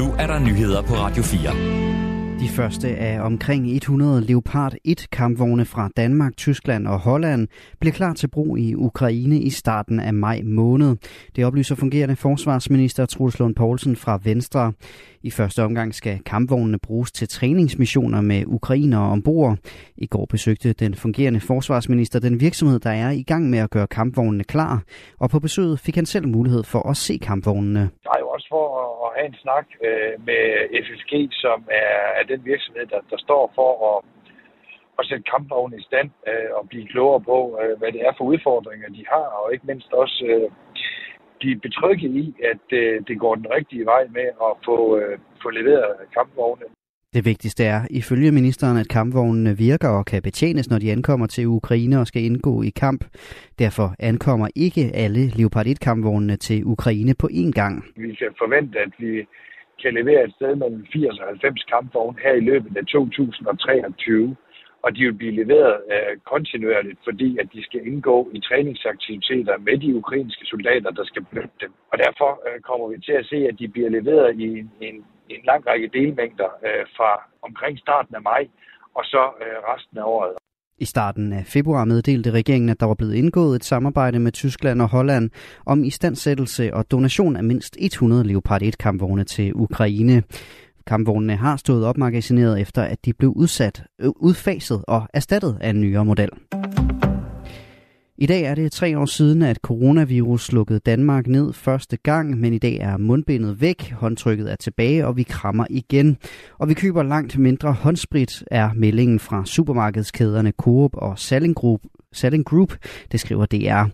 Nu er der nyheder på Radio 4. De første af omkring 100 Leopard 1 kampvogne fra Danmark, Tyskland og Holland bliver klar til brug i Ukraine i starten af maj måned. Det oplyser fungerende forsvarsminister Truls Lund Poulsen fra Venstre. I første omgang skal kampvognene bruges til træningsmissioner med ukrainere ombord. I går besøgte den fungerende forsvarsminister den virksomhed, der er i gang med at gøre kampvognene klar. Og på besøget fik han selv mulighed for at se kampvognene. Der er jo også for at have en snak øh, med FFG, som er den virksomhed, der, der står for at, at sætte kampvogne i stand øh, og blive klogere på, øh, hvad det er for udfordringer, de har, og ikke mindst også øh, blive betrygget i, at øh, det går den rigtige vej med at få, øh, få leveret kampvogne. Det vigtigste er, ifølge ministeren, at kampvognene virker og kan betjenes, når de ankommer til Ukraine og skal indgå i kamp. Derfor ankommer ikke alle Leopard 1-kampvognene til Ukraine på én gang. Vi kan forvente, at vi kan levere et sted mellem 80 og 90 kampvogne her i løbet af 2023 og de vil blive leveret øh, kontinuerligt, fordi at de skal indgå i træningsaktiviteter med de ukrainske soldater, der skal benytte dem. Og derfor øh, kommer vi til at se, at de bliver leveret i en, en, en lang række delmængder øh, fra omkring starten af maj og så øh, resten af året. I starten af februar meddelte regeringen, at der var blevet indgået et samarbejde med Tyskland og Holland om istandsættelse og donation af mindst 100 Leopard 1-kampvogne til Ukraine. Kampvognene har stået opmagasineret efter, at de blev udsat, udfaset og erstattet af en nyere model. I dag er det tre år siden, at coronavirus lukkede Danmark ned første gang, men i dag er mundbindet væk, håndtrykket er tilbage, og vi krammer igen. Og vi køber langt mindre håndsprit, er meldingen fra supermarkedskæderne Coop og Salling Group, Salling Group det skriver DR.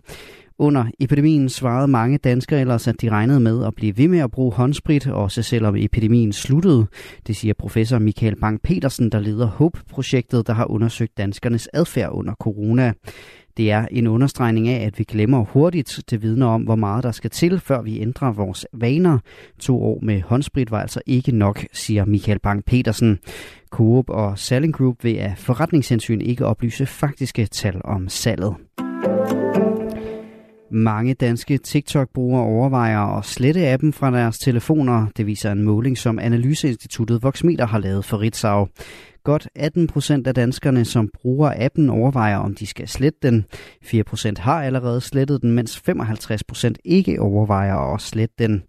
Under epidemien svarede mange danskere ellers, at de regnede med at blive ved med at bruge håndsprit, også selvom epidemien sluttede. Det siger professor Michael Bang-Petersen, der leder HOPE-projektet, der har undersøgt danskernes adfærd under corona. Det er en understregning af, at vi glemmer hurtigt. Det vidner om, hvor meget der skal til, før vi ændrer vores vaner. To år med håndsprit var altså ikke nok, siger Michael Bang-Petersen. Coop og Selling Group vil af forretningshensyn ikke oplyse faktiske tal om salget. Mange danske TikTok-brugere overvejer at slette appen fra deres telefoner. Det viser en måling, som Analyseinstituttet Voxmeter har lavet for Ritzau. Godt 18 procent af danskerne, som bruger appen, overvejer, om de skal slette den. 4 procent har allerede slettet den, mens 55 procent ikke overvejer at slette den.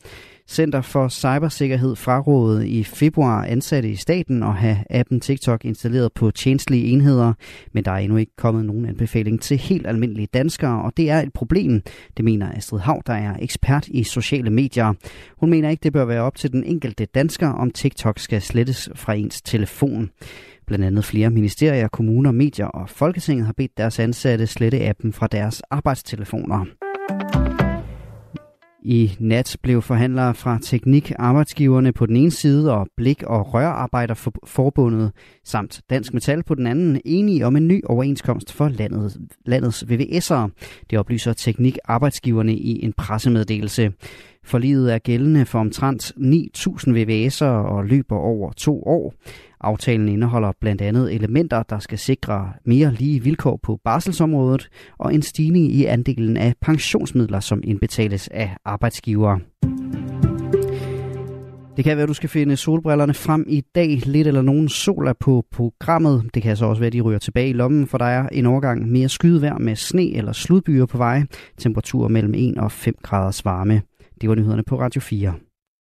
Center for Cybersikkerhed frarådede i februar ansatte i staten at have appen TikTok installeret på tjenestlige enheder, men der er endnu ikke kommet nogen anbefaling til helt almindelige danskere, og det er et problem, det mener Astrid Hav, der er ekspert i sociale medier. Hun mener ikke, det bør være op til den enkelte dansker, om TikTok skal slettes fra ens telefon. Blandt andet flere ministerier, kommuner, medier og Folketinget har bedt deres ansatte slette appen fra deres arbejdstelefoner. I nat blev forhandlere fra Teknik Arbejdsgiverne på den ene side og Blik- og Rørarbejderforbundet samt Dansk Metal på den anden enige om en ny overenskomst for landet, landets VVS'ere. Det oplyser Teknik Arbejdsgiverne i en pressemeddelelse. Forliget er gældende for omtrent 9.000 VVS'ere og løber over to år. Aftalen indeholder blandt andet elementer, der skal sikre mere lige vilkår på barselsområdet og en stigning i andelen af pensionsmidler, som indbetales af arbejdsgivere. Det kan være, at du skal finde solbrillerne frem i dag. Lidt eller nogen sol er på programmet. Det kan så også være, at de ryger tilbage i lommen, for der er en overgang mere skydevær med sne eller sludbyer på vej. Temperatur mellem 1 og 5 graders varme. Det var nyhederne på Radio 4.